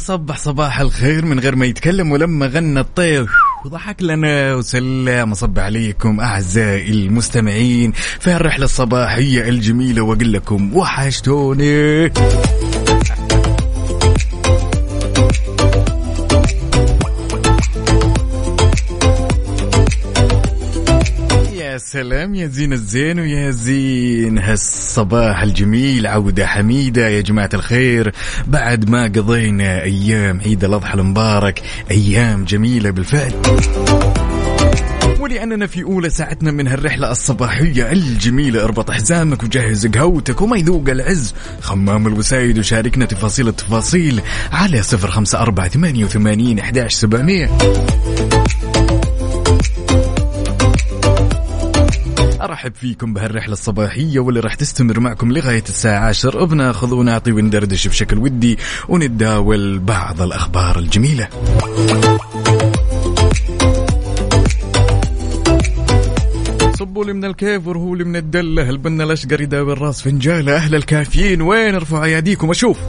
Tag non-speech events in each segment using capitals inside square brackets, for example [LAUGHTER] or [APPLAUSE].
يصبح صباح الخير من غير ما يتكلم ولما غنى الطير. وضحك لنا وسلم. وصب عليكم أعزائي المستمعين في الرحله الصباحية الجميلة وأقول لكم وحشتوني. سلام يا زين الزين ويا زين. هالصباح الجميل عودة حميدة يا جماعة الخير. بعد ما قضينا أيام عيد الأضحى المبارك أيام جميلة بالفعل. ولأننا في أولى ساعتنا من هالرحلة الصباحية الجميلة أربط حزامك وجهز قهوتك وما يذوق العز. خمام الوسايد وشاركنا تفاصيل التفاصيل على صفر خمسة أربعة ثمانية وثمانين أحداش سبعمية. أرحب فيكم بهالرحلة الصباحية واللي راح تستمر معكم لغاية الساعة 10 بناخذ ونعطي وندردش بشكل ودي ونتداول بعض الأخبار الجميلة. صبوا لي من الكيف ورهوا لي من الدلة. البنا الأشقر يداوي الراس فنجالة؟ أهل الكافيين وين ارفعوا أياديكم؟ أشوف. [LAUGHS]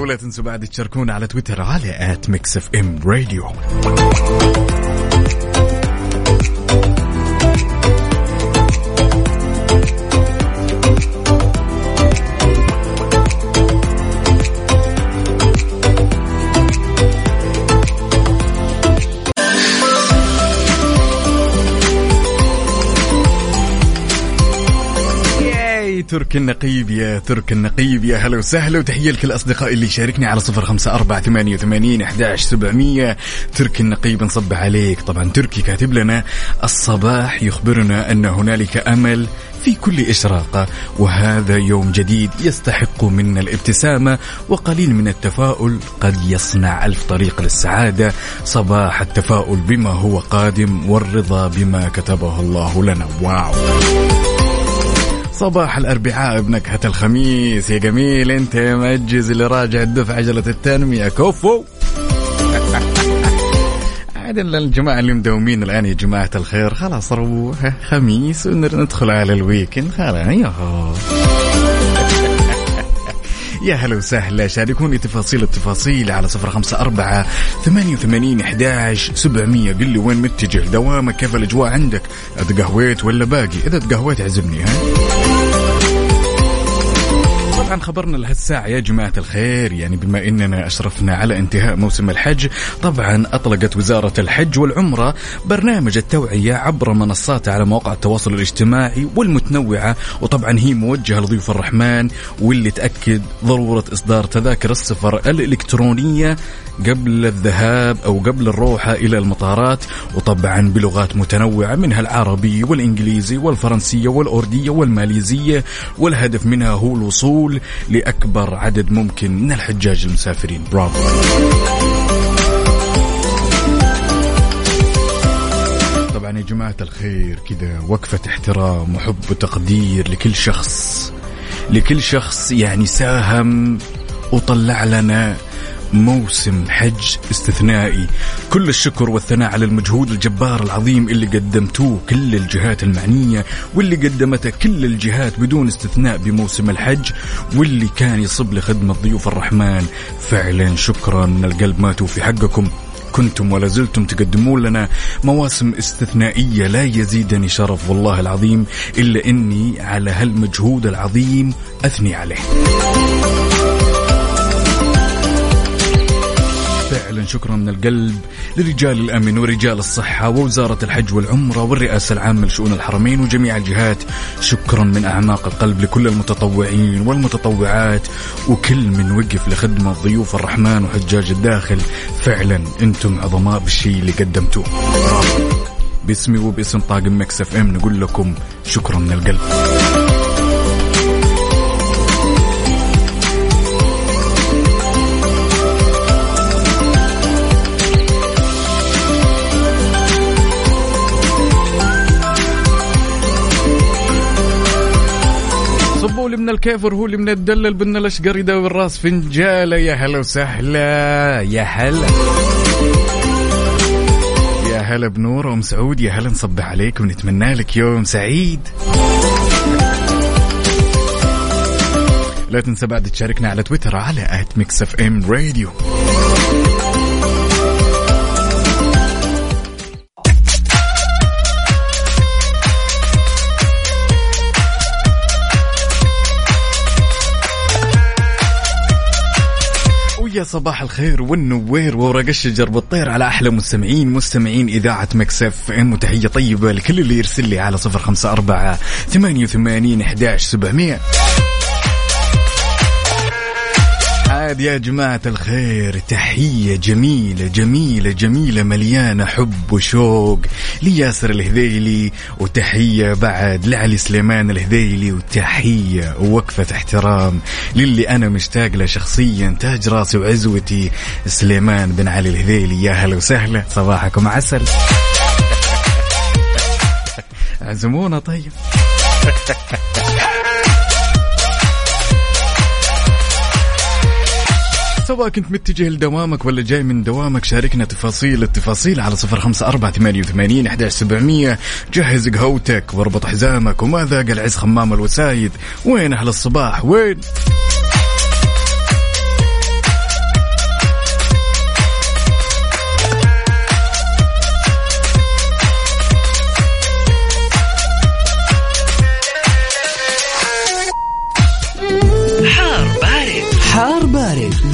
ولا تنسوا بعد تشاركونا على تويتر على at Mix FM Radio ترك النقيب يا ترك النقيب يا هلا وسهلا وتحية لكل أصدقائي اللي يشاركني على صفر خمسة أربعة ثمانية وثمانين أحداش سبعمية. ترك النقيب نصب عليك. طبعا تركي كاتب لنا الصباح يخبرنا أن هنالك أمل في كل إشراقة وهذا يوم جديد يستحق منا الابتسامة وقليل من التفاؤل قد يصنع ألف طريق للسعادة. صباح التفاؤل بما هو قادم والرضا بما كتبه الله لنا. واو! صباح الأربعاء بنكهة الخميس. يا جميل أنت يا مجز اللي راجع الدفع عجلة التنمية. كفو. [LAUGHS] عاد الجماعة اللي مداومين الآن يا جماعة الخير خلاص روح. خميس وندخل على الويكند خلاص. يوهو. [LAUGHS] يا هلا وسهلا. شاركوني تفاصيل التفاصيل على صفر خمسة أربعة ثمانية وثمانين إحداش سبعمية. قل لي وين متجه دوامك كيف الأجواء عندك؟ تقهويت ولا باقي؟ إذا تقهويت عزمني ها؟ طبعا خبرنا لهالساعة يا جماعة الخير يعني بما إننا أشرفنا على انتهاء موسم الحج طبعا أطلقت وزارة الحج والعمرة برنامج التوعية عبر منصاتها على مواقع التواصل الاجتماعي والمتنوعة وطبعا هي موجهة لضيوف الرحمن واللي تأكد ضرورة إصدار تذاكر السفر الإلكترونية قبل الذهاب أو قبل الروحة إلى المطارات وطبعا بلغات متنوعة منها العربي والانجليزي والفرنسية والأردية والماليزية والهدف منها هو الوصول لأكبر عدد ممكن من الحجاج المسافرين. برافو. طبعا يا جماعة الخير كذا وقفة احترام وحب وتقدير لكل شخص. لكل شخص يعني ساهم وطلع لنا موسم حج استثنائي. كل الشكر والثناء على المجهود الجبار العظيم اللي قدمتوه كل الجهات المعنية واللي قدمته كل الجهات بدون استثناء بموسم الحج واللي كان يصب لخدمة ضيوف الرحمن. فعلا شكرا من القلب ما توفي حقكم. كنتم ولا زلتم تقدمون لنا مواسم استثنائية لا يزيدني شرف والله العظيم إلا إني على هالمجهود العظيم أثني عليه. فعلا شكرا من القلب لرجال الأمن ورجال الصحة ووزارة الحج والعمرة والرئاسة العامة لشؤون الحرمين وجميع الجهات. شكرا من أعماق القلب لكل المتطوعين والمتطوعات وكل من وقف لخدمة ضيوف الرحمن وحجاج الداخل. فعلا أنتم عظماء بالشيء اللي قدمتوه. باسمي وباسم طاقم Mix FM نقول لكم شكرا من القلب. من الكيفر هو اللي من الدلل بنا الأشقر يداوي الراس. فنجاله يا هلا وسهلا يا هلا. يا هلا بنور أم سعود يا هلا نصبح عليك ونتمنى لك يوم سعيد. لا تنسى بعد تشاركنا على تويتر على at Mix FM Radio يا صباح الخير والنوير وورق الشجر بتطير على أحلى مستمعين مستمعين إذاعة مكسف إم. وتحية طيبة لكل اللي يرسل لي على 054 88 11 700 سعد يا جماعة الخير تحية جميلة جميلة جميلة مليانة حب وشوق لياسر الهذيلي وتحية بعد لعلي سليمان الهذيلي وتحية ووقفة احترام للي أنا مشتاق له شخصيا تاج راسي وعزوتي سليمان بن علي الهذيلي. يا هلا وسهلا صباحكم عسل. عزمونا طيب. [LAUGHS] سواء كنت متجه لدوامك ولا جاي من دوامك شاركنا تفاصيل التفاصيل على صفر خمسة أربعة ثمانية وثمانين أحداش سبعمية. جهز قهوتك واربط حزامك وما ذاق العز خمام الوسايد؟ وين أهل الصباح؟ وين؟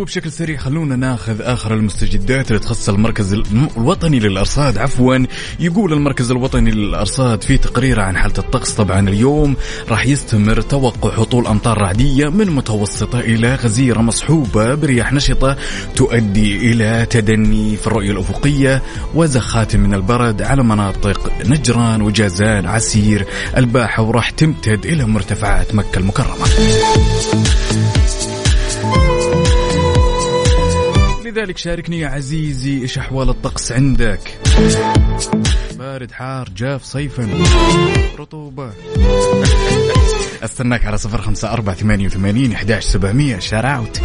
تعالوا بشكل سريع خلونا ناخذ آخر المستجدات اللي تخص المركز الم- الوطني للأرصاد. عفوا يقول المركز الوطني للأرصاد في تقرير عن حالة الطقس. طبعا اليوم راح يستمر توقع هطول أمطار رعدية من متوسطة إلى غزيرة مصحوبة برياح نشطة تؤدي إلى تدني في الرؤية الأفقية وزخات من البرد على مناطق نجران وجازان عسير الباحة وراح تمتد إلى مرتفعات مكة المكرمة. لذلك شاركني يا عزيزي إيش احوال الطقس عندك. بارد حار جاف صيفا. رطوبة. [LAUGHS] أستناك على صفر خمسة أربعة ثمانية وثمانين إحداش سبعمية. شاراوت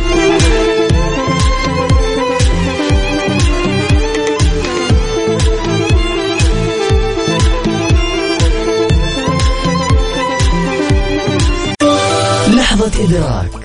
لحظة إدراك.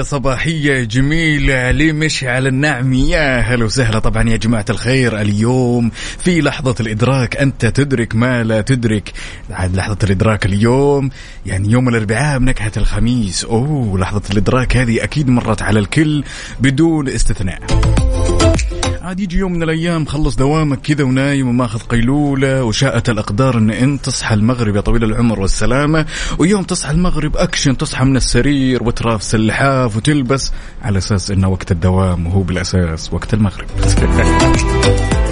وتحية صباحية جميلة لمشعل النعمي يا هلا وسهلا طبعا يا جماعة الخير اليوم في لحظة الإدراك. أنت تدرك ما لا تدرك لحظة الإدراك اليوم. يعني يوم الأربعاء بنكهة الخميس. أوه لحظة الإدراك هذه أكيد مرت على الكل بدون استثناء. عاد يجي يوم من الأيام خلص دوامك كذا ونايم وماخذ قيلولة وشاءت الأقدار إن انت تصحى المغرب يا طويل العمر والسلامة. ويوم تصحى المغرب أكشن تصحى من السرير وترافس اللحاف وتلبس على أساس انه وقت الدوام وهو بالأساس وقت المغرب. [LAUGHS]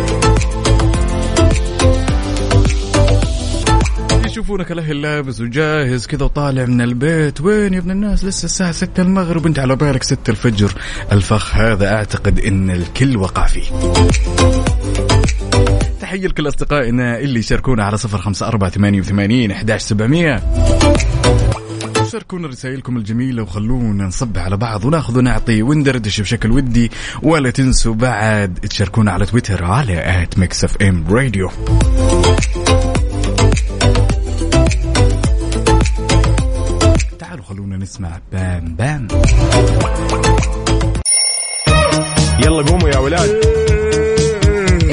يشوفونك الاهل لابس وجاهز كذا وطالع من البيت. وين يا ابن الناس؟ لسه الساعة 6 المغرب. وانت على بالك 6 الفجر. الفخ هذا أعتقد إن الكل وقع فيه. تحية لكل أصدقائنا اللي يشاركونا على صفر خمسة أربعة ثمانية وثمانين أحداش سبعمية. شاركونا رسائلكم الجميلة وخلونا نصب على بعض وناخذ ونعطي وندردش بشكل ودي. ولا تنسوا بعد تشاركونا على تويتر على at Mix FM Radio تعالوا خلونا نسمع بام بام. يلا قوموا يا ولاد.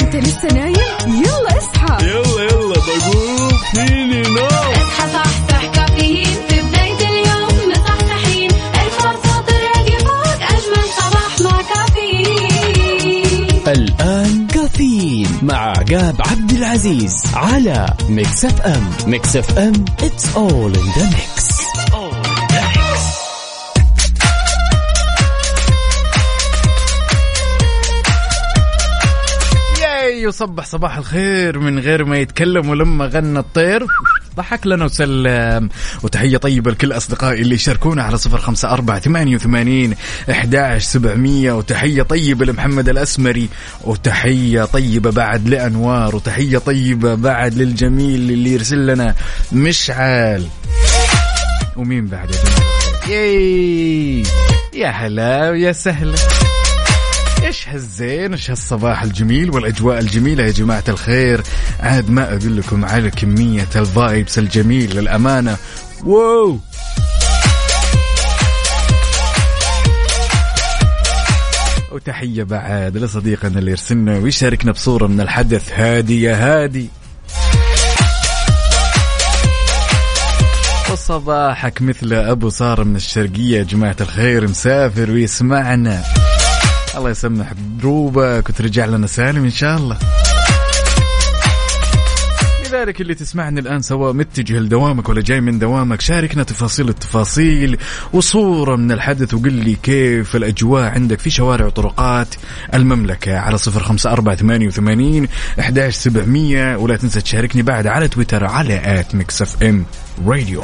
انت لسه نايم؟ يلا اصحى. يلا يلا بقوم. فيني نو اصحى صحصح كافيين في بداية اليوم. مصحصحين الفرصة تراقي فوق. أجمل صباح مع كافيين. الآن كافيين مع عقاب عبد العزيز على Mix FM. Mix FM it's all in the mix. ياي وصبح صباح الخير من غير ما يتكلم ولما غنى الطير. ضحك لنا وسلم. وتحية طيبة لكل أصدقائي اللي يشاركونا على صفر خمسة أربعة ثمانية وثمانين أحداش سبعمية. وتحية طيبة لمحمد الأسمري. وتحية طيبة بعد لأنوار. وتحية طيبة بعد للجميل اللي يرسل لنا مشعل. ومين بعد يا يا هلا ويا سهلا. إيش هالزين إيش هالصباح الجميل والأجواء الجميلة يا جماعة الخير. عاد ما أقول لكم على كمية الفايبس الجميل للأمانة. واو! وتحية بعد لصديقنا اللي يرسلنا ويشاركنا بصورة من الحدث. هادي يا هادي. وصباحك مثل أبو سارة من الشرقية يا جماعة الخير. مسافر ويسمعنا. الله يسمح دروبك وترجع لنا سالم إن شاء الله. لذلك اللي تسمعني الآن سواء متجه لدوامك ولا جاي من دوامك شاركنا تفاصيل التفاصيل وصورة من الحدث وقل لي كيف الأجواء عندك في شوارع وطرقات المملكة. على صفر خمسة أربعة ثمانية وثمانين أحداش سبعمية ولا تنسى تشاركني بعد على تويتر على at Mix FM Radio.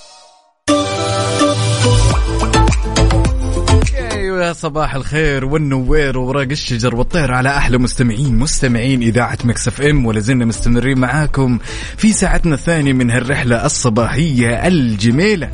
يا صباح الخير والنوير وورق الشجر والطير على أحلى مستمعين مستمعين إذاعة Mix FM ولا زلنا مستمرين معاكم في ساعتنا الثانية من هالرحلة الصباحية الجميلة.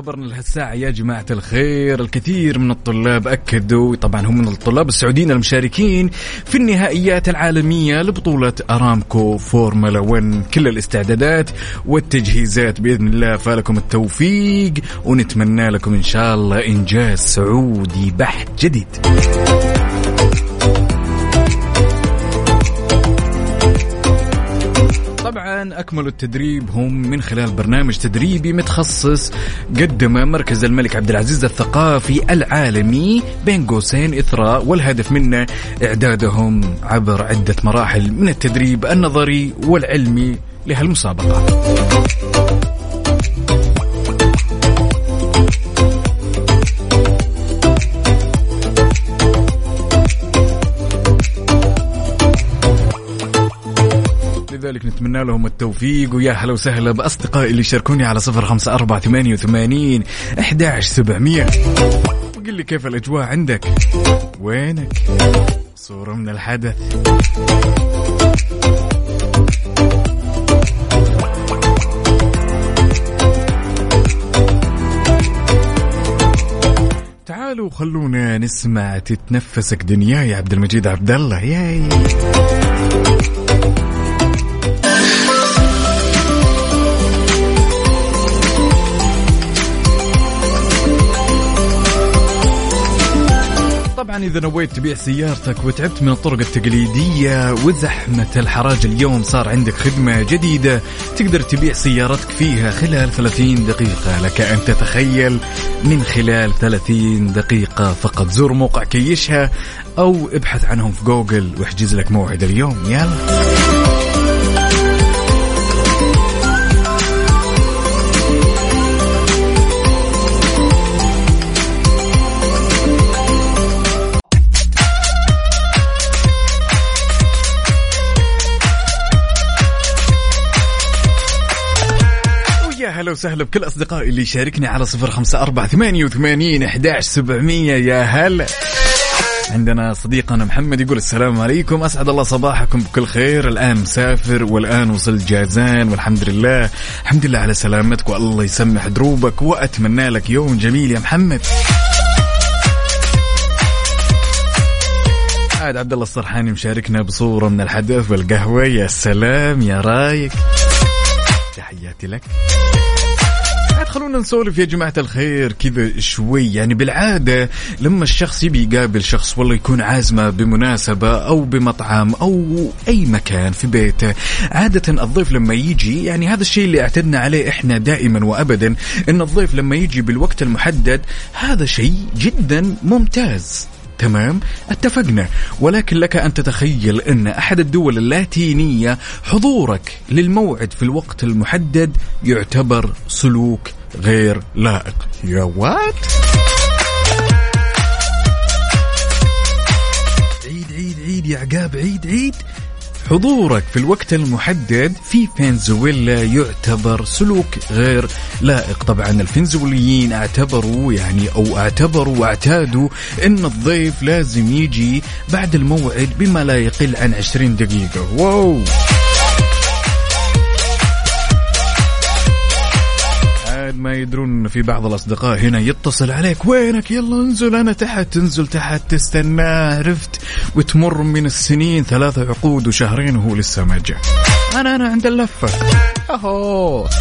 خبرنا لهالساعة يا جماعة الخير الكثير من الطلاب أكدوا طبعا هم من الطلاب السعوديين المشاركين في النهائيات العالمية لبطولة أرامكو فورمولا 1 كل الاستعدادات والتجهيزات بإذن الله فلكم التوفيق ونتمنى لكم إن شاء الله إنجاز سعودي بحت جديد. طبعا اكملوا التدريب هم من خلال برنامج تدريبي متخصص قدمه مركز الملك عبد العزيز الثقافي العالمي بين قوسين اثراء والهدف منه إعدادهم عبر عدة مراحل من التدريب النظري والعلمي لهالمسابقة. لذلك نتمنى لهم التوفيق ويا هلا وسهلا بأصدقائي اللي يشاركوني على صفر خمسة أربعة ثمانية وثمانين أحداش سبعمية. وقل لي كيف الأجواء عندك؟ وينك؟ صورة من الحدث. تعالوا خلونا نسمع تتنفسك دنيا يا عبد المجيد عبد الله. ياي. طبعا إذا نويت تبيع سيارتك وتعبت من الطرق التقليدية وزحمة الحراج اليوم صار عندك خدمة جديدة تقدر تبيع سيارتك فيها خلال 30 دقيقة. لك أن تتخيل من خلال 30 دقيقة فقط. زور موقع كيشها أو ابحث عنهم في جوجل واحجز لك موعد اليوم. يلا. وسهلا بكل أصدقائي اللي يشاركني على صفر خمسة أربعة ثمانية وثمانين أحداش سبعمية. يا هلا عندنا صديقنا محمد يقول السلام عليكم. أسعد الله صباحكم بكل خير. الآن مسافر والآن وصلت جازان والحمد لله. الحمد لله على سلامتك والله يسمح دروبك وأتمنى لك يوم جميل يا محمد. عاد عبد الله السرحاني مشاركنا بصورة من الحدث والقهوة. يا سلام يا رايق. تحياتي لك. خلونا نسولف يا جماعة الخير كذا شوي. يعني بالعادة لما الشخص يبي يقابل شخص والله يكون عازمة بمناسبة أو بمطعم أو أي مكان في بيته. عادة الضيف لما يجي يعني هذا الشيء اللي اعتدنا عليه إحنا دائما وأبدا إن الضيف لما يجي بالوقت المحدد هذا شيء جدا ممتاز. تمام؟ اتفقنا. ولكن لك أن تتخيل أن أحد الدول اللاتينية حضورك للموعد في الوقت المحدد يعتبر سلوك غير لائق. يا وات عيد عيد عيد يا عقاب عيد عيد. حضورك في الوقت المحدد في فنزويلا يعتبر سلوك غير لائق. طبعا الفنزويليين اعتبروا يعني أو اعتبروا واعتادوا إن الضيف لازم يجي بعد الموعد بما لا يقل عن 20 دقيقة. واو. عاد ما يدرون في بعض الأصدقاء هنا يتصل عليك وينك؟ يلا انزل أنا تحت تنزل تحت تستناه عرفت؟ وتمر من السنين ثلاثة عقود وشهرين وهو لسه ما جاء. أنا أنا عند اللفة. أهو. [LAUGHS]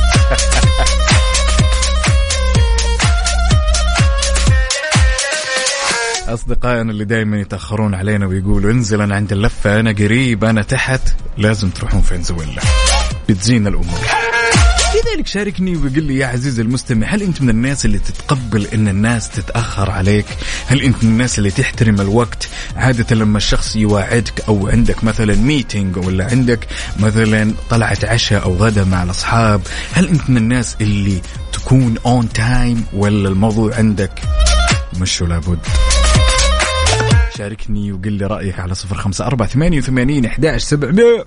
أصدقائنا اللي دائما يتأخرون علينا ويقولوا انزل أنا عند اللفة أنا قريب أنا تحت. لازم تروحون فنزويلا بتزين الأمور. لذلك شاركني وقل لي يا عزيزي المستمع هل أنت من الناس اللي تتقبل إن الناس تتأخر عليك؟ هل أنت من الناس اللي تحترم الوقت؟ عادة لما الشخص يواعدك أو عندك مثلا meeting ولا عندك مثلا طلعة عشاء أو غدا مع الأصحاب هل أنت من الناس اللي تكون on time ولا الموضوع عندك مش ولا بد؟ شاركني وقل لي رأيك على صفر خمسة أربعة ثمانية وثمانين أحداش سبعمية.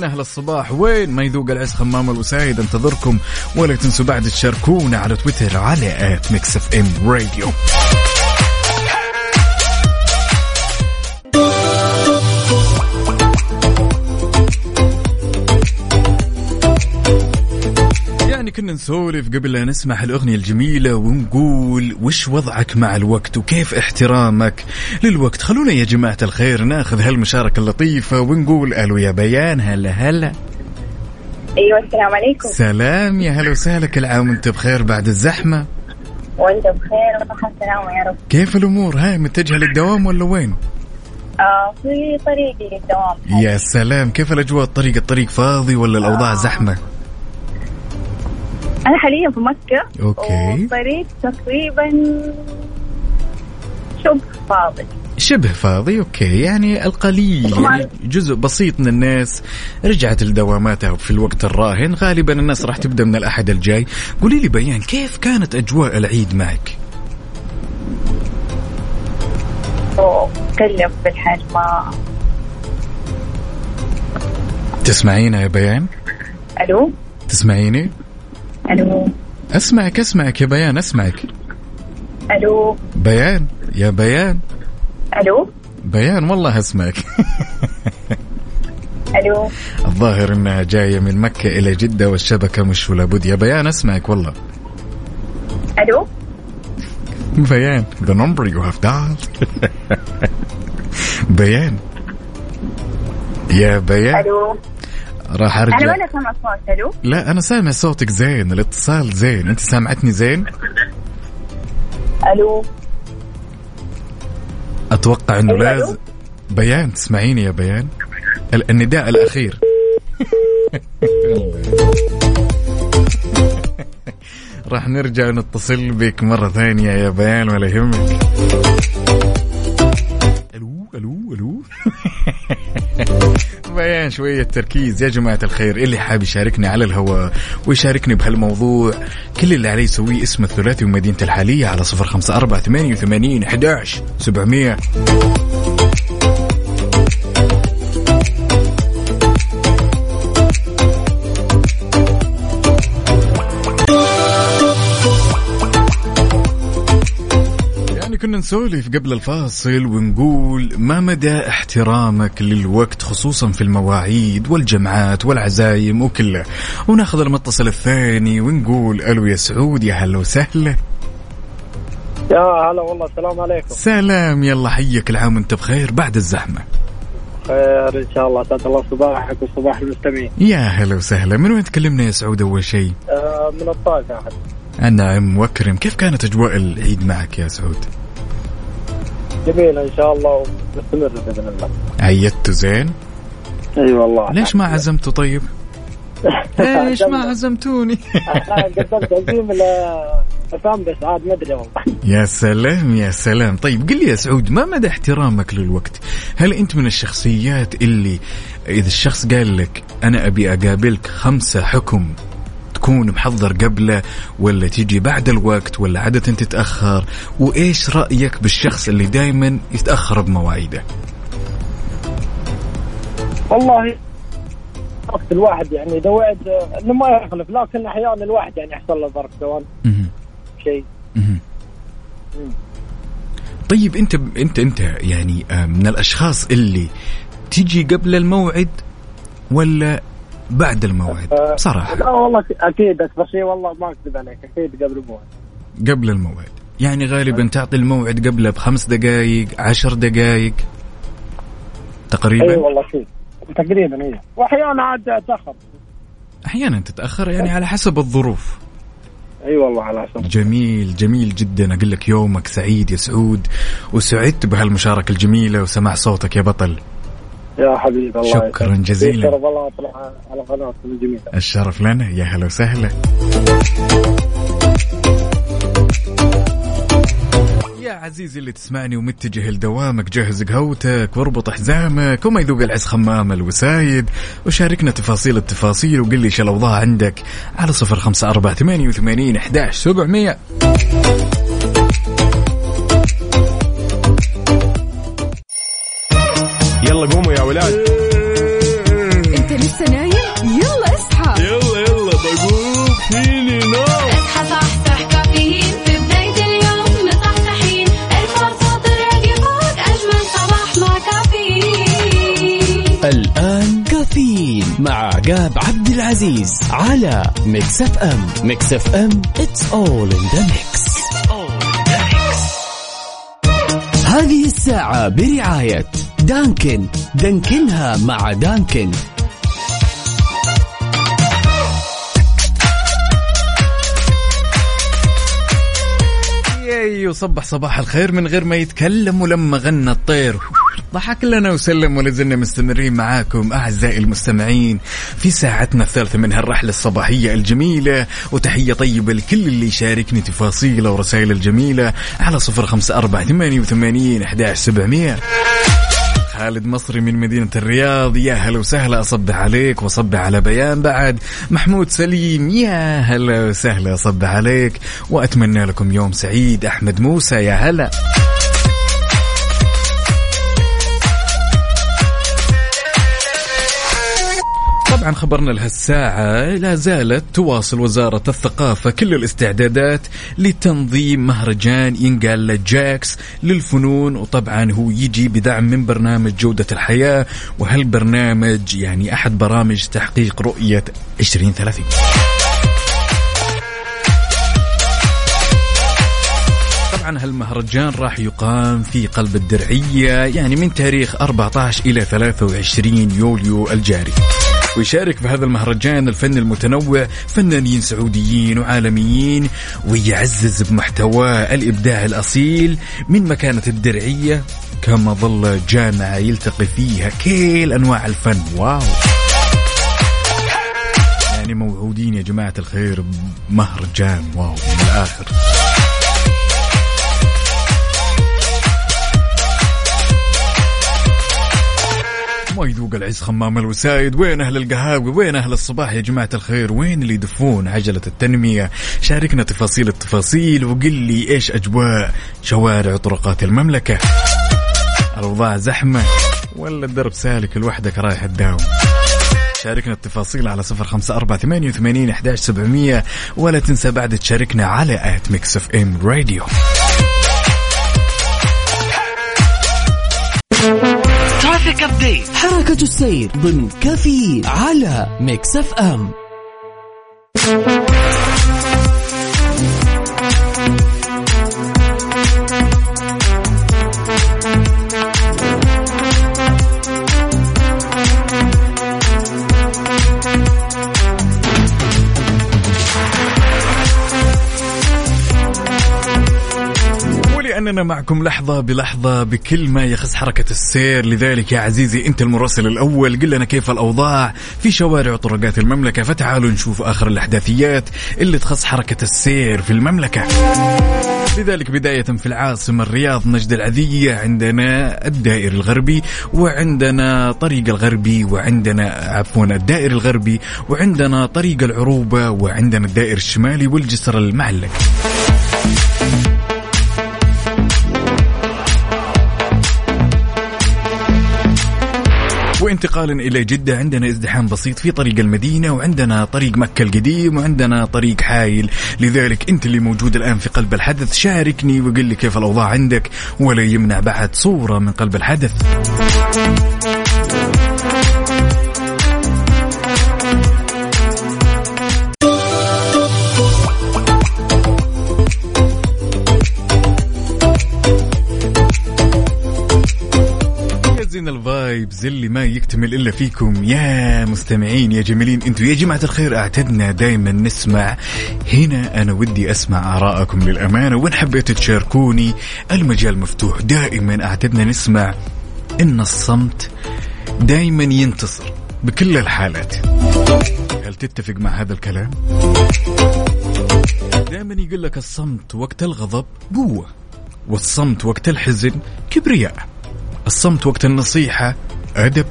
وين أهل الصباح؟ وين ما يذوق العز خمام الوسايد انتظركم ولا تنسوا بعد تشاركونا على تويتر على at Mix FM Radio. كنا نسولف قبل لا نسمع الأغنية الجميلة ونقول وش وضعك مع الوقت وكيف احترامك للوقت؟ خلونا يا جماعة الخير ناخذ هالمشاركة اللطيفة ونقول ألو يا بيان هلا هلا. أيوه السلام عليكم. سلام يا هلا وسهلا كل عام وأنت بخير بعد الزحمة. وأنت بخير وصحة السلامة يا رب. كيف الأمور؟ هاي متجهة للدوام ولا وين؟ آه في طريقي للدوام. يا سلام كيف الأجواء؟ الطريق الطريق فاضي ولا الأوضاع زحمة؟ أنا حاليا في مكة. okay. والطريق تقريبا شبه فاضي. شبه فاضي okay. يعني القليل يعني جزء بسيط من الناس رجعت لدواماتها في الوقت الراهن. غالبا الناس راح تبدأ من الأحد الجاي. قولي لي بيان كيف كانت أجواء العيد معك؟ واتكلم في الحال ما. تسمعينا يا بيان؟ ألو؟ تسمعيني؟ ألو. أسمعك أسمعك يا بيان أسمعك. ألو. بيان يا بيان. ألو. بيان والله أسمعك. [LAUGHS] ألو. الظاهر إنها جاية من مكة إلى جدة والشبكة مش ولا بد يا بيان أسمعك والله. ألو. بيان the number you have dialed. [LAUGHS] بيان. يا بيان. ألو. راح أنا ارجع ولا سامع صوت ألو؟ لا أنا سامع صوتك زين الاتصال زين. أنت سامعتني زين؟ ألو؟ أتوقع إنه. لازم بيان تسمعيني يا بيان؟ ال- النداء الأخير. [LAUGHS] راح نرجع نتصل بك مرة ثانية يا بيان ولا يهمك. ألو ألو ألو؟ [LAUGHS] بيان شوية تركيز يا جماعة الخير اللي حاب يشاركني على الهواء ويشاركني بهالموضوع كل اللي عليه يسويه اسم الثلاثي ومدينة الحالية على صفر خمسة أربعة ثمانية وثمانين أحداش سبعمية. نسولف قبل الفاصل ونقول ما مدى احترامك للوقت خصوصا في المواعيد والجمعات والعزايم وكله؟ وناخذ المتصل الثاني ونقول ألو يا سعود يا هلا وسهلا. يا هلا والله السلام عليكم. سلام يلا حيك العام وانت بخير بعد الزحمة. خير إن شاء الله اسعد الله صباحك وصباح المستمعين. يا هلا وسهلا من وين تكلمنا يا سعود أول شيء؟ آه من الطائف احد نعم واكرم كيف كانت أجواء العيد معك يا سعود؟ جميل إن شاء الله ومستمر بإذن الله. عيدت زين؟ أي أيوة والله. ليش ما عزمته طيب؟ [LAUGHS] ليش ما عزمتوني؟ قدمت بس عاد ما أدري والله. يا سلام يا سلام. طيب قل لي يا سعود ما مدى احترامك للوقت؟ هل أنت من الشخصيات اللي إذا الشخص قال لك أنا أبي أقابلك خمسة حكم تكون محضر قبله ولا تيجي بعد الوقت ولا عادة تتأخر؟ وإيش رأيك بالشخص اللي دايما يتأخر بمواعيده؟ والله وقت الواحد يعني إذا وعد إنه ما يخلف لكن أحيانا الواحد يعني يحصل له ظرف سواء. شيء. طيب أنت أنت أنت يعني آه، من الأشخاص اللي تيجي قبل الموعد ولا بعد الموعد آه، بصراحة. لا والله أكيد بس بس إيه والله ما أكذب عليك أكيد قبل الموعد. قبل الموعد. يعني غالبا تعطي الموعد قبله بخمس دقائق عشر دقائق تقريبا؟ اي والله أكيد تقريبا اي واحيانا عاد أتأخر. أحيانا تتأخر يعني على حسب الظروف. إي والله على حسب. جميل جميل جدا. أقول لك يومك سعيد يا سعود وسعدت بهالمشاركة الجميلة وسمع صوتك يا بطل. يا حبيبي الله شكراً. جزيلاً. شرف الله اطلع على قناتكم الجميلة الشرف لنا يا هلا وسهلا يا عزيزي اللي تسمعني ومتجه لدوامك جهز قهوتك واربط حزامك وما يذوق العز خمام الوسايد وشاركنا تفاصيل التفاصيل وقل لي إيش الاوضاع عندك على صفر خمسة أربعة ثمانية وثمانين أحداش سبعمية يلا قوموا يا ولاد. انت لسه نايم؟ يلا اصحى. يلا يلا بقوم. فيني نوم. اصحى صحصح كافيين. في بداية اليوم مصحصحين الفرصة تراقي فوق أجمل صباح مع كافيين. الآن كافيين مع عقاب عبد العزيز على Mix FM Mix FM it's all in the mix. هذه الساعة برعاية دانكن. دانكنها مع دانكن. ياي وصبح صباح الخير من غير ما يتكلم ولما غنى الطير. ضحك لنا وسلم ولا زلنا مستمرين معاكم أعزائي المستمعين في ساعتنا الثالثة من هالرحلة الصباحية الجميلة. وتحية طيبة لكل اللي يشاركني تفاصيله ورسائل الجميلة على صفر خمسة أربعة ثمانية وثمانين احداش سبعمئه خالد مصري من مدينة الرياض. يا هلا وسهلا أصبح عليك وأصبح على بيان بعد. محمود سليم يا هلا وسهلا أصبح عليك. وأتمنى لكم يوم سعيد. أحمد موسى يا هلا. طبعا خبرنا لهالساعة لا زالت تواصل وزارة الثقافة كل الاستعدادات لتنظيم مهرجان ينقال جاكس للفنون وطبعا هو يجي بدعم من برنامج جودة الحياة وهالبرنامج يعني أحد برامج تحقيق رؤية 2030 طبعا هالمهرجان راح يقام في قلب الدرعية يعني من تاريخ 14 إلى 23 يوليو الجاري. ويشارك بهذا المهرجان الفن المتنوع فنانين سعوديين وعالميين ويعزز بمحتواه الإبداع الأصيل من مكانة الدرعية كما ظل جامعة يلتقي فيها كل أنواع الفن. واو! يعني موعودين يا جماعة الخير بمهرجان. واو من الآخر. يذوق العز خمام الوسايد. وين أهل القهاوي؟ وين أهل الصباح يا جماعة الخير؟ وين اللي يدفون عجلة التنمية؟ شاركنا تفاصيل التفاصيل وقل لي إيش أجواء شوارع وطرقات المملكة. الأوضاع زحمة ولا الدرب سالك لوحدك رايح تداوم شاركنا التفاصيل على صفر خمسة أربعة ثمانية وثمانين أحداش سبعمية. ولا تنسى بعد تشاركنا على at Mix FM Radio. update حركة السير ضمن كافيين على Mix FM. ولأننا معكم لحظة بلحظة بكل ما يخص حركة السير. لذلك يا عزيزي أنت المراسل الأول. قل لنا كيف الأوضاع؟ في شوارع وطرقات المملكة. فتعالوا نشوف آخر الأحداثيات اللي تخص حركة السير في المملكة. لذلك بداية في العاصمة الرياض نجد العذية عندنا الدائر الغربي وعندنا طريق الغربي وعندنا عفوا الدائر الغربي وعندنا طريق العروبة وعندنا الدائر الشمالي والجسر المعلق. وانتقالا إلى جدة عندنا ازدحام بسيط في طريق المدينة وعندنا طريق مكة القديم وعندنا طريق حايل. لذلك أنت اللي موجود الآن في قلب الحدث. شاركني وقل لي كيف الأوضاع عندك ولا يمنع بعد صورة من قلب الحدث. اللي ما يكتمل إلا فيكم. يا مستمعين يا جميلين أنتم يا جماعة الخير أعتدنا دائما نسمع. هنا أنا ودي أسمع ارائكم للأمانة وين حبيتوا تشاركوني المجال مفتوح. دائما أعتدنا نسمع إن الصمت دائما ينتصر بكل الحالات. هل تتفق مع هذا الكلام؟ دائما يقول لك الصمت وقت الغضب قوه والصمت وقت الحزن كبرياء. الصمت وقت النصيحة أدب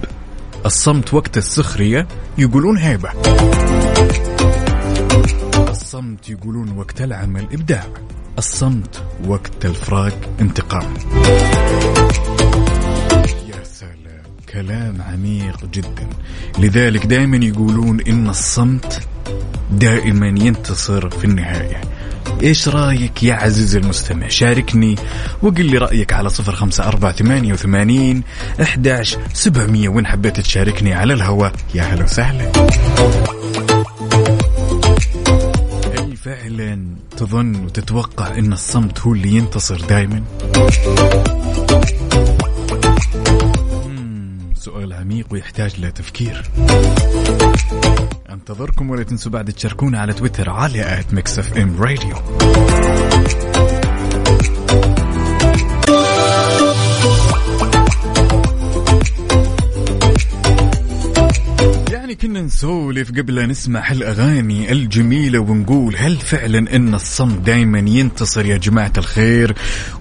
الصمت وقت السخرية يقولون هيبة. الصمت يقولون وقت العمل إبداع الصمت وقت الفراق انتقام. يا سلام كلام عميق جدا. لذلك دائما يقولون إن الصمت دائما ينتصر في النهاية. إيش رأيك يا عزيزي المستمع؟ شاركني وقل لي رأيك على صفر خمسة أربعة ثمانية وثمانين إحداش سبعمئه وين حبيت تشاركني على الهواء يا هلا وسهلا. هل فعلا تظن وتتوقع إن الصمت هو اللي ينتصر دائما سؤال عميق ويحتاج لتفكير أنتظركم ولا تنسوا بعد تشاركونا على تويتر على at Mix FM Radio. يعني كنا نسولف قبل لا نسمع هالأغاني الجميلة ونقول هل فعلا إن الصمت دائما ينتصر يا جماعة الخير؟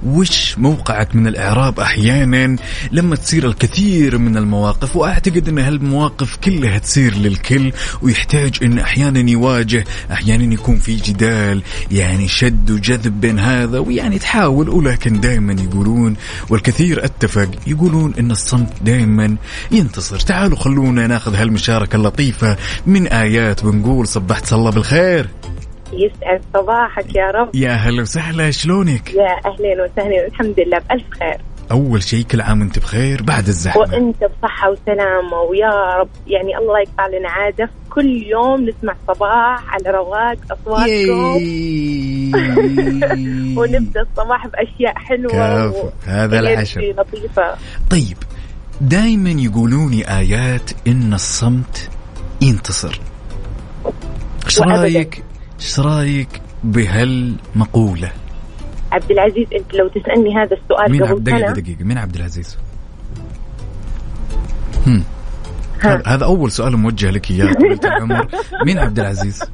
وش موقعك من الإعراب أحيانا لما تصير الكثير من المواقف وأعتقد إن هالمواقف كلها تصير للكل ويحتاج إن أحيانا يواجه أحيانا يكون في جدال يعني شد وجذب بين هذا ويعني تحاول ولكن دائما يقولون والكثير أتفق يقولون إن الصمت دائما ينتصر تعالوا خلونا ناخذ هالمشاركة اللطيفة من آيات ونقول صبحت الله بالخير. يسعد صباحك يا رب. يا هلا وسهلا شلونك؟ يا اهلين وسهلين الحمد لله بألف خير. أول شيء كل عام وأنت بخير بعد الزحمة. وأنت بصحة وسلامة ويا رب يعني الله يقطع لنا عادة. كل يوم نسمع صباح على رواق أصواتكم. [LAUGHS] ونبدأ الصباح بأشياء حلوة كفو، و- هذا العشم. لطيفة. طيب دائما يقولوني آيات إن الصمت ينتصر. إيش. رأيك؟ إيش رأيك بهالمقولة؟ عبد العزيز أنت لو تسألني هذا السؤال من قبل سنة. دقيقة. مين عبد العزيز؟ هم. ها. هذا أول سؤال موجه لك يا طويلة العمر. مين عبد العزيز؟ [LAUGHS]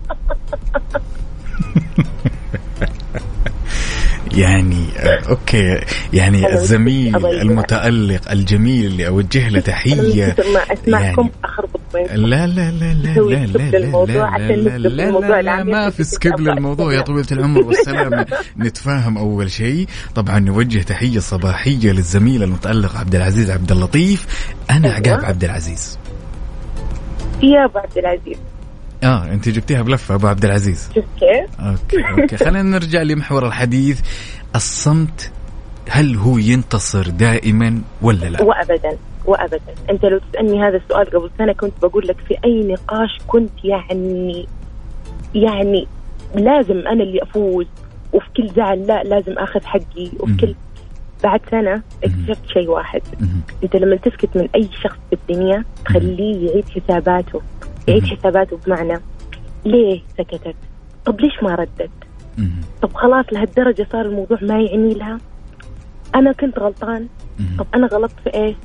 يعني آه، okay يعني الزميل. المتألق الجميل اللي أوجه له أنا تحيه من كثر ما اسمعكم يعني اخربط لا لا لا لا لا لا لا لا لا لا لا لا ما في skip للموضوع يا. طويلة العمر والسلامة [LAUGHS] نتفاهم أول شيء. طبعا نوجه تحية صباحية للزميل المتألق عبد العزيز عبد اللطيف. أنا أيوة. عقاب عبد العزيز. يا أبو عبد العزيز. آه أنت جبتيها بلفة أبو عبد العزيز. شوف كيف؟ okay okay. خلينا نرجع لمحور الحديث. الصمت هل هو ينتصر دائما ولا لا؟ وابدا وابدا. أنت لو تسألني هذا السؤال قبل سنة كنت بقول لك في أي نقاش كنت يعني يعني لازم أنا اللي أفوز وفي كل زعل لا لازم آخذ حقي وفي. كل بعد سنة اكتشفت شيء واحد. أنت لما تسكت من أي شخص في الدنيا تخليه يعيد حساباته. يعيد مم. حساباته بمعنى؟ ليه سكتت؟ طب ليش ما ردت. طب خلاص لهالدرجة صار الموضوع ما يعني لها؟ أنا كنت غلطان. طب أنا غلطت في إيش؟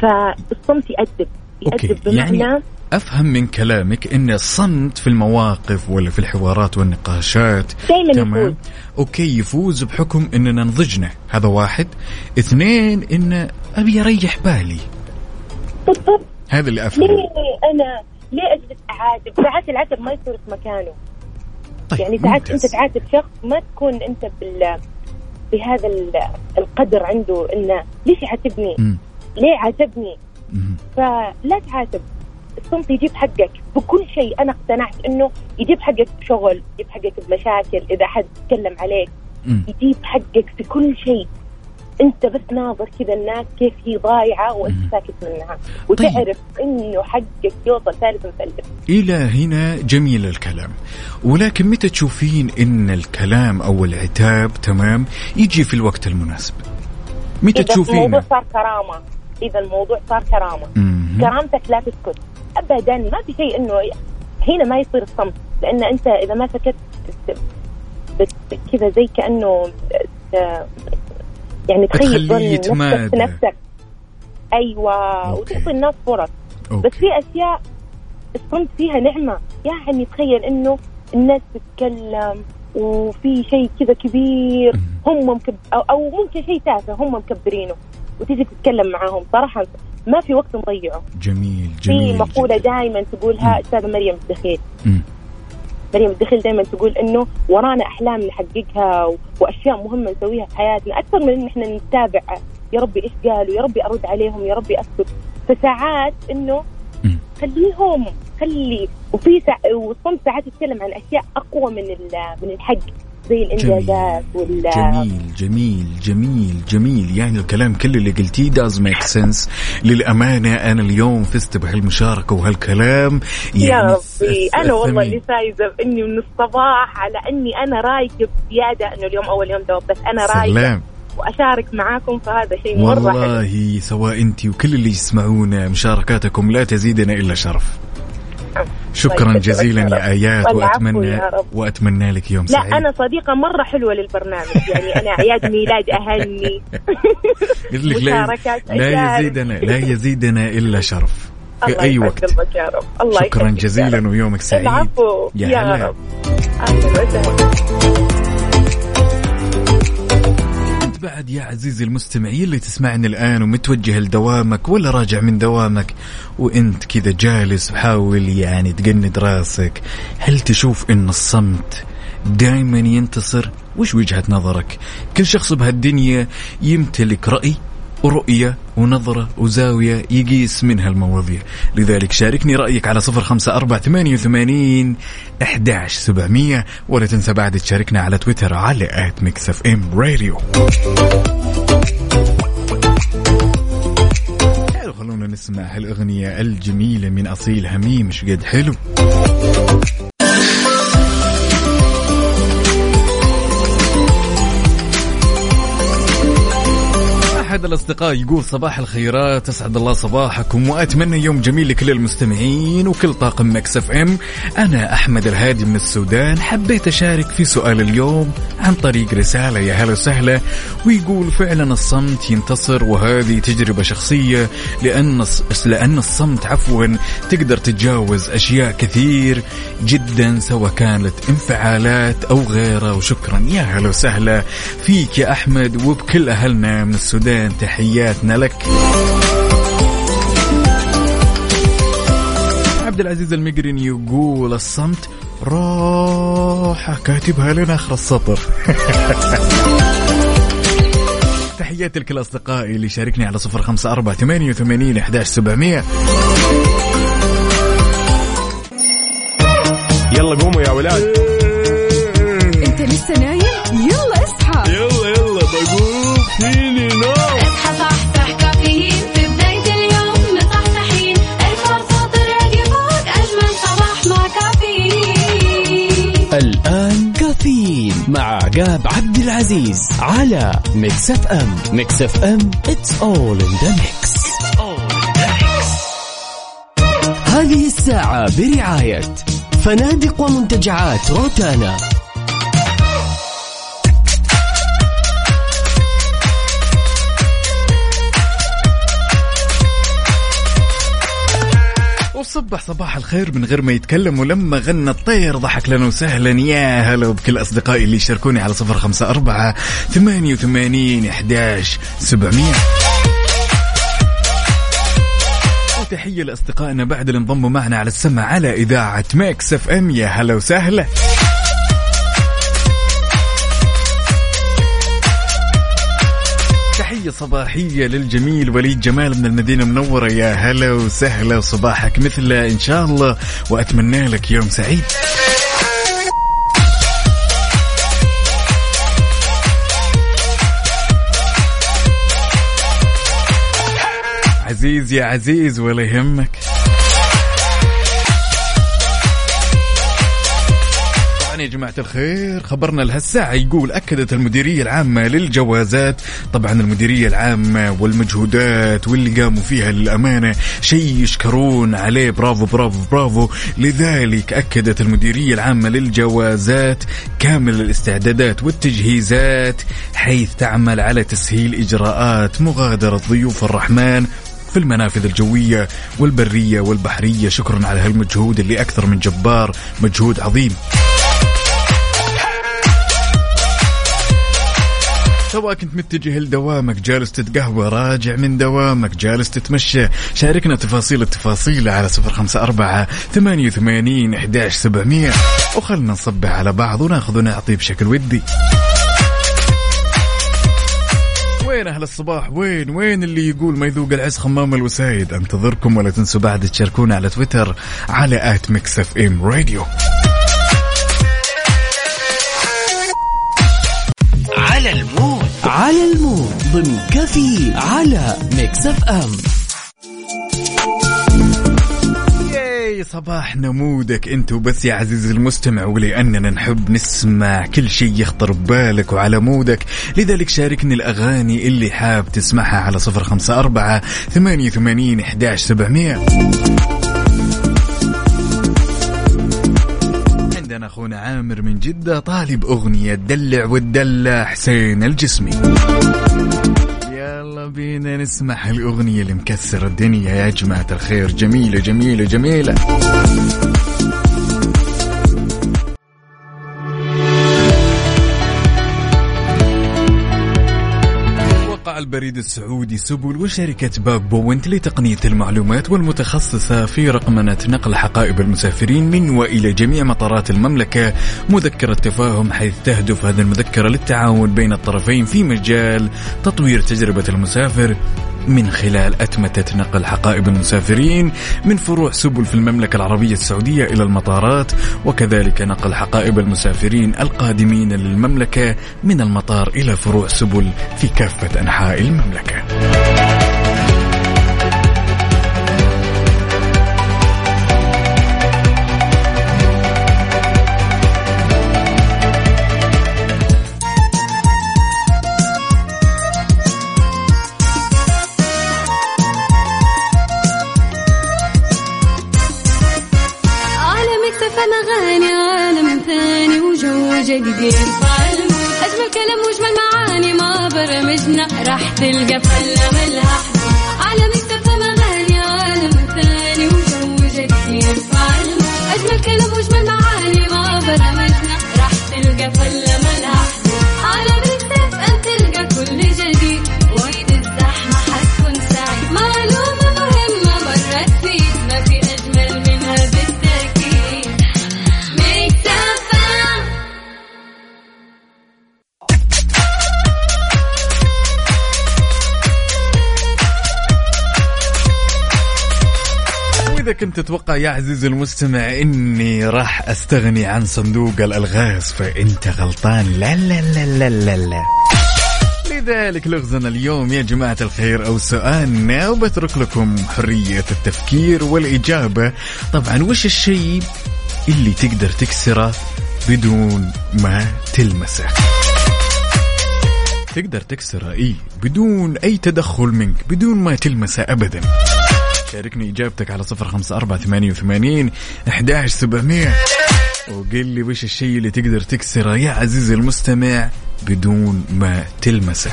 فالصمت يأدب. يأدب بمعنى يعني أفهم من كلامك إن الصمت في المواقف ولا في الحوارات والنقاشات دايما تمام؟ يفوز. أوكي يفوز بحكم إننا نضجنا. هذا واحد. اثنين إن أبي اريح بالي. بالضبط هذا اللي أفهمه. ليه أنا ليه أجلس أعاتب ساعات العتب ما يصير في مكانه طيب يعني ساعات. أنت تعاتب شخص ما تكون أنت بال بهذا ال- القدر عنده إنه ليش يعاتبني؟ ليه عاتبني؟ فلا تعاتب الصمت يجيب حقك بكل شيء أنا اقتنعت إنه يجيب حقك بشغل يجيب حقك بمشاكل إذا حد تكلم عليك. يجيب حقك في كل شيء انت بس ناظر كذا الناس كيف هي ضايعة وإنت. ساكت منها. وتعرف إنه حقك يوصل ثالث مثلث إلى هنا جميل الكلام. ولكن متى تشوفين إن الكلام أو العتاب تمام؟ يجي في الوقت المناسب. متى إذا الموضوع صار كرامة. إذا الموضوع صار كرامة. كرامتك لا تسكت. ابدا ما في شيء إنه هنا ما يصير الصمت. لأن أنت إذا ما سكت كذا زي كأنه ت- يعني تخيل ظن نفسك. في نفسك أيوه أوكي. وتعطي الناس فرص بس. في أشياء الصمت فيها نعمة يعني تخيل إنه الناس تتكلم وفي شيء كذا كبير هم مكب... أو, أو ممكن شيء تافه هم مكبرينه وتيجي تتكلم معاهم صراحة ما في وقت نضيعه جميل في جميل مقولة جداً. دائما تقولها أستاذة مريم الدخيل. مريم الدخيل دائما تقول إنه ورانا أحلام نحققها و- وأشياء مهمة نسويها في حياتنا. أكثر من إن إحنا نتابع يا ربي إيش قالوا يا ربي أرد عليهم يا ربي أسكت فساعات إنه مم. خليهم خلي. وفي سا... والصمت ساعات يتكلم عن أشياء أقوى من ال... من الحق. زي الإنجازات وال جميل جميل جميل جميل. يعني الكلام كله اللي قلتيه does make sense. للأمانة أنا اليوم فزت بهالمشاركة وهالكلام. يا يعني ربي الث- أنا والله. اللي فايزة بإني من الصباح على إني أنا رايقة بزيادة. انه اليوم أول يوم دوام بس أنا رايقة سلام. وأشارك معاكم فهذا شيء مرة حلو. والله سواء أنت وكل اللي يسمعونا مشاركاتكم لا تزيدنا إلا شرف. شكرا الله جزيلا يا رب. والعفو وأتمنى يا رب. وأتمنى لك يوم لا سعيد أنا صديقة مرة حلوة للبرنامج يعني أنا اعياد ميلاد اهني [LAUGHS] قلت لك لا لا. يزيدنا لا يزيدنا إلا شرف [LAUGHS] في يسعد وقت يا رب الله شكرا جزيلا رب. ويومك سعيد العفو يا يا. رب وسهلا بعد يا عزيزي المستمعين اللي تسمعني الآن ومتوجه لدوامك ولا راجع من دوامك وإنت كذا جالس وحاول يعني تقند راسك هل تشوف إن الصمت دائما ينتصر؟ وش وجهة نظرك؟ كل شخص بهالدنيا يمتلك رأي؟ ورؤية ونظرة وزاوية يقيس منها المواضيع. لذلك شاركني رأيك على صفر خمسة أربعة ثمانية وثمانين أحداش سبعمية ولا تنسى بعد تشاركنا على تويتر على at Mix FM Radio. خلونا نسمع هالأغنية الجميلة من أصيل هميم مش قد حلو؟ أحد الأصدقاء يقول صباح الخيرات أسعد الله صباحكم وأتمنى يوم جميل لكل المستمعين وكل طاقم Mix FM. أنا أحمد الهادي من السودان حبيت أشارك في سؤال اليوم عن طريق رسالة يا هلا وسهلا ويقول فعلا الصمت ينتصر وهذه تجربة شخصية لأن الص- لأن الصمت عفوا تقدر تتجاوز أشياء كثير جدا سواء كانت انفعالات أو غيرها وشكرا يا هلا وسهلا فيك يا أحمد وبكل أهلنا من السودان. تحياتنا لك. عبد العزيز المقرن يقول الصمت راحة كاتبها لنا آخر السطر. [LAUGHS] تحياتي لكل أصدقائي اللي شاركني على صفر خمسة أربعة ثمانية وثمانين أحداش سبعمية. يلا قوموا يا ولاد. انت لسه نايم؟ يلا اصحى. يلا يلا بقوم فيني نو اصحى صحصح كافيين في بداية اليوم مصحصحين ارفع صوت الراديو فوق أجمل صباح مع كافيين. الآن كافيين مع عقاب عبد العزيز على Mix FM Mix FM it's all in the mix هذه الساعة برعاية فنادق ومنتجعات روتانا. وصبح صباح الخير من غير ما يتكلم ولما غنى الطير ضحك لنا وسهلا. يا هلا بكل أصدقائي اللي يشاركوني على صفر خمسة أربعة ثمانية وثمانين إحداش سبعمية. وتحية لأصدقائنا بعد اللي انضموا معنا على السمع على إذاعة Mix FM. يا هلا وسهلا. تحية صباحية للجميل وليد جمال من المدينة المنورة. يا هلا وسهلا وصباحك مثله إن شاء الله وأتمنى لك يوم سعيد. عزيز يا عزيز ولا يهمك. يا جماعة الخير. خبرنا لهالساعة يقول أكدت المديرية العامة للجوازات. طبعا المديرية العامة والمجهودات واللي قاموا فيها للأمانة شيء يشكرون عليه. برافو برافو برافو. لذلك أكدت المديرية العامة للجوازات كامل الاستعدادات والتجهيزات حيث تعمل على تسهيل إجراءات مغادرة ضيوف الرحمن في المنافذ الجوية والبرية والبحرية. شكرا على هالمجهود اللي أكثر من جبار. مجهود عظيم. سواء كنت متجه لدوامك جالس تتقهوى راجع من دوامك جالس تتمشى شاركنا تفاصيل التفاصيل على صفر خمسة أربعة ثمانية وثمانين إحداش سبعمية. وخلنا نصبح على بعض وناخذ ونعطي بشكل ودي. وين أهل الصباح؟ وين؟ وين اللي يقول ما يذوق العز خمام الوسايد؟ أنتظركم ولا تنسوا بعد تشاركونا على تويتر على at Mix FM Radio. على ال mood ضمن كافيين على Mix FM صباح نمودك انت وبس يا عزيزي المستمع ولأننا نحب نسمع كل شيء يخطر ببالك وعلى مودك. لذلك شاركني الأغاني اللي حاب تسمعها على صفر خمسة أربعة ثمانية وثمانين أخونا عامر من جدة طالب أغنية دلع والدلع حسين الجسمي. يلا بينا نسمع الأغنية اللي مكسرة الدنيا. يا جماعة الخير جميلة جميلة جميلة. البريد السعودي سبل وشركة Bag Point لتقنية المعلومات والمتخصصة في رقمنة نقل حقائب المسافرين من وإلى جميع مطارات المملكة. مذكرة تفاهم حيث تهدف هذه المذكرة للتعاون بين الطرفين في مجال تطوير تجربة المسافر. من خلال أتمتة نقل حقائب المسافرين من فروع سبل في المملكة العربية السعودية إلى المطارات وكذلك نقل حقائب المسافرين القادمين للمملكة من المطار إلى فروع سبل في كافة أنحاء المملكة. وجو جديد. يرفع المود أجمل كلام وأجمل معاني ما برمجنا. راح تلقى فلة ملها. عالم اكتفى اغاني عالم ثاني وجو جديد أجمل كلام وأجمل معاني ما برمجنا. راح تلقى فلة ملها وإذا كنت تتوقع يا عزيزي المستمع إني راح أستغني عن صندوق الألغاز فأنت غلطان. لا لا لا لا لا, لا. لذلك لغزنا اليوم يا جماعة الخير أو سؤالنا وبترك لكم حرية التفكير والإجابة. طبعا وش الشيء اللي تقدر تكسره بدون ما تلمسه؟ تقدر تكسره اي بدون أي تدخل منك بدون ما تلمسه ابدا. شاركني إجابتك على صفر خمسة أربعة ثمانية وثمانين أحداش سبعمية. وقل لي وش الشيء اللي تقدر تكسره يا عزيزي المستمع بدون ما تلمسه.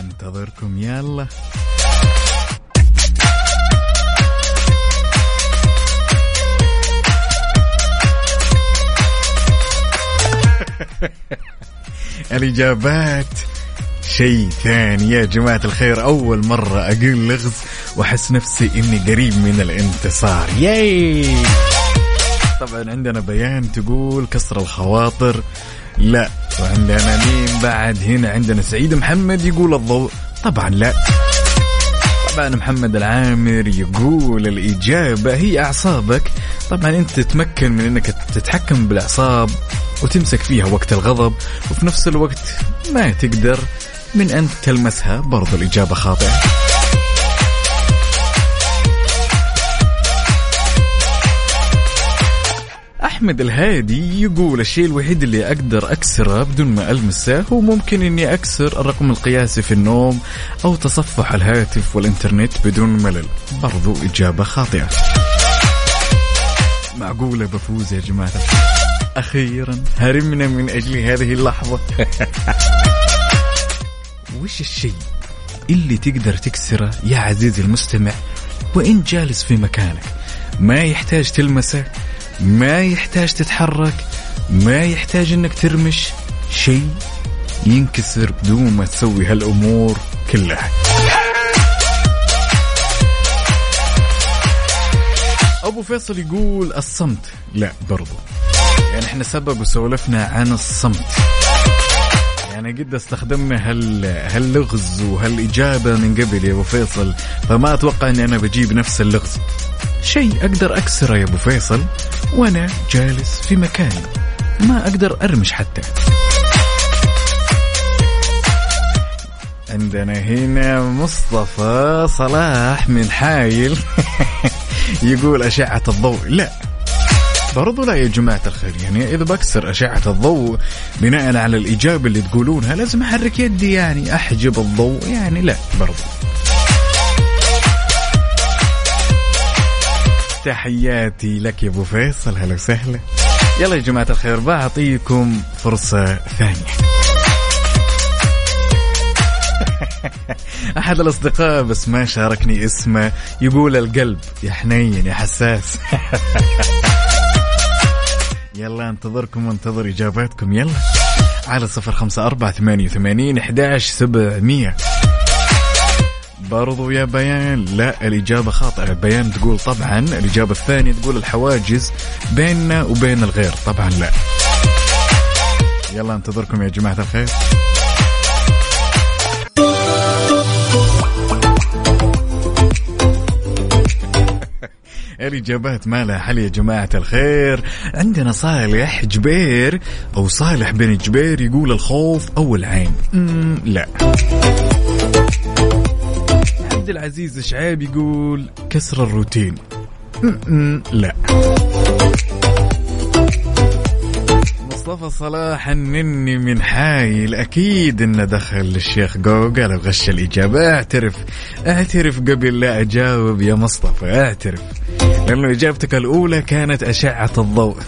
أنتظركم يلا. [LAUGHS] الإجابات. شيء ثاني. يا جماعة الخير أول مرة أقول لغز وأحس نفسي إني قريب من الانتصار. ياي! طبعا عندنا بيان تقول كسر الخواطر. لا. وعندنا مين بعد؟ هنا عندنا سعيد محمد يقول الضوء. طبعا لا. طبعا محمد العامر يقول الإجابة هي أعصابك. طبعا أنت تتمكن من أنك تتحكم بالأعصاب وتمسك فيها وقت الغضب وفي نفس الوقت ما تقدر من أن تلمسها برضو الإجابة خاطئة. أحمد الهادي يقول الشيء الوحيد اللي أقدر أكسره بدون ما ألمسه هو ممكن إني أكسر الرقم القياسي في النوم أو تصفح الهاتف والإنترنت بدون ملل. برضو إجابة خاطئة. معقولة بفوز يا جماعة؟ أخيرا هرمنا من أجل هذه اللحظة. [LAUGHS] وش الشيء اللي تقدر تكسره يا عزيزي المستمع؟ وإن جالس في مكانك ما يحتاج تلمسه ما يحتاج تتحرك ما يحتاج إنك ترمش شيء ينكسر بدون ما تسوي هالأمور كلها. أبو فيصل يقول الصمت. لا برضو. يعني إحنا سبب وسولفنا عن الصمت. يعني قد استخدمنا هال هاللغز وهالإجابة من قبل يا أبو فيصل فما أتوقع إني أنا بجيب نفس اللغز. شيء أقدر أكسره يا أبو فيصل وأنا جالس في مكاني ما أقدر أرمش حتى. عندنا هنا مصطفى صلاح من حايل. [LAUGHS] يقول أشعة الضوء لا. برضو لا يا جماعة الخير يعني إذا بكسر أشعة الضوء بناء على الإجابة اللي تقولونها لازم أحرك يدي يعني أحجب الضوء يعني لا برضو. تحياتي لك يا أبو فيصل هلا وسهلا. يلا يا جماعة الخير بعطيكم فرصة ثانية. [LAUGHS] أحد الأصدقاء بس ما شاركني اسمه يقول القلب يا حنين يا حساس. [LAUGHS] يلا انتظركم وانتظر إجاباتكم يلا. على صفر خمسة أربعة ثمانية وثمانين أحداش سبعمية. برضو يا بيان لا الإجابة خاطئة. بيان تقول طبعا الإجابة الثانية تقول الحواجز بيننا وبين الغير. طبعا لا. يلا انتظركم يا جماعة الخير. الإجابات ما لها حل يا جماعة الخير. عندنا صالح جبير أو صالح بن جبير يقول الخوف أو العين. لا. عبد العزيز شعيب يقول كسر الروتين. لا. مصطفى صلاح النني من حايل. أكيد انه دخل الشيخ جوجل وغش الإجابة. اعترف اعترف قبل لا أجاوب يا مصطفى اعترف. لأنه إجابتك الأولى كانت أشعة الضوء. [LAUGHS]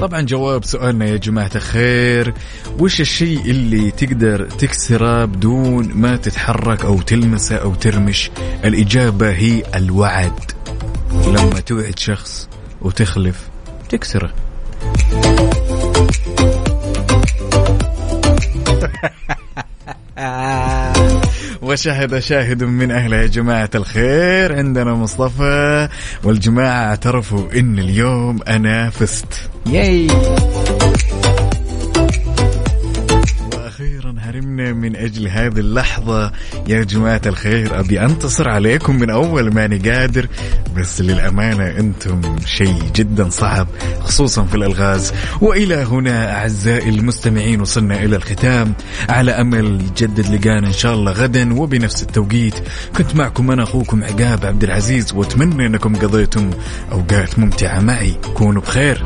طبعا جواب سؤالنا يا جماعة الخير وش الشيء اللي تقدر تكسره بدون ما تتحرك أو تلمسه أو ترمش؟ الإجابة هي الوعد. لما توعد شخص وتخلف تكسره. وشهد شاهد من أهله يا جماعة الخير عندنا مصطفى والجماعة اعترفوا إن اليوم أنا فزت. ياي أنا من أجل هذه اللحظة. يا جماعة الخير أبي أنتصر عليكم من أول ماني قادر بس للأمانة أنتم شيء جدا صعب خصوصا في الألغاز. وإلى هنا أعزائي المستمعين وصلنا إلى الختام. على أمل يجدد لقانا إن شاء الله غدا وبنفس التوقيت كنت معكم أنا أخوكم عقاب عبد العزيز وأتمنى أنكم قضيتم أوقات ممتعة معي. كونوا بخير.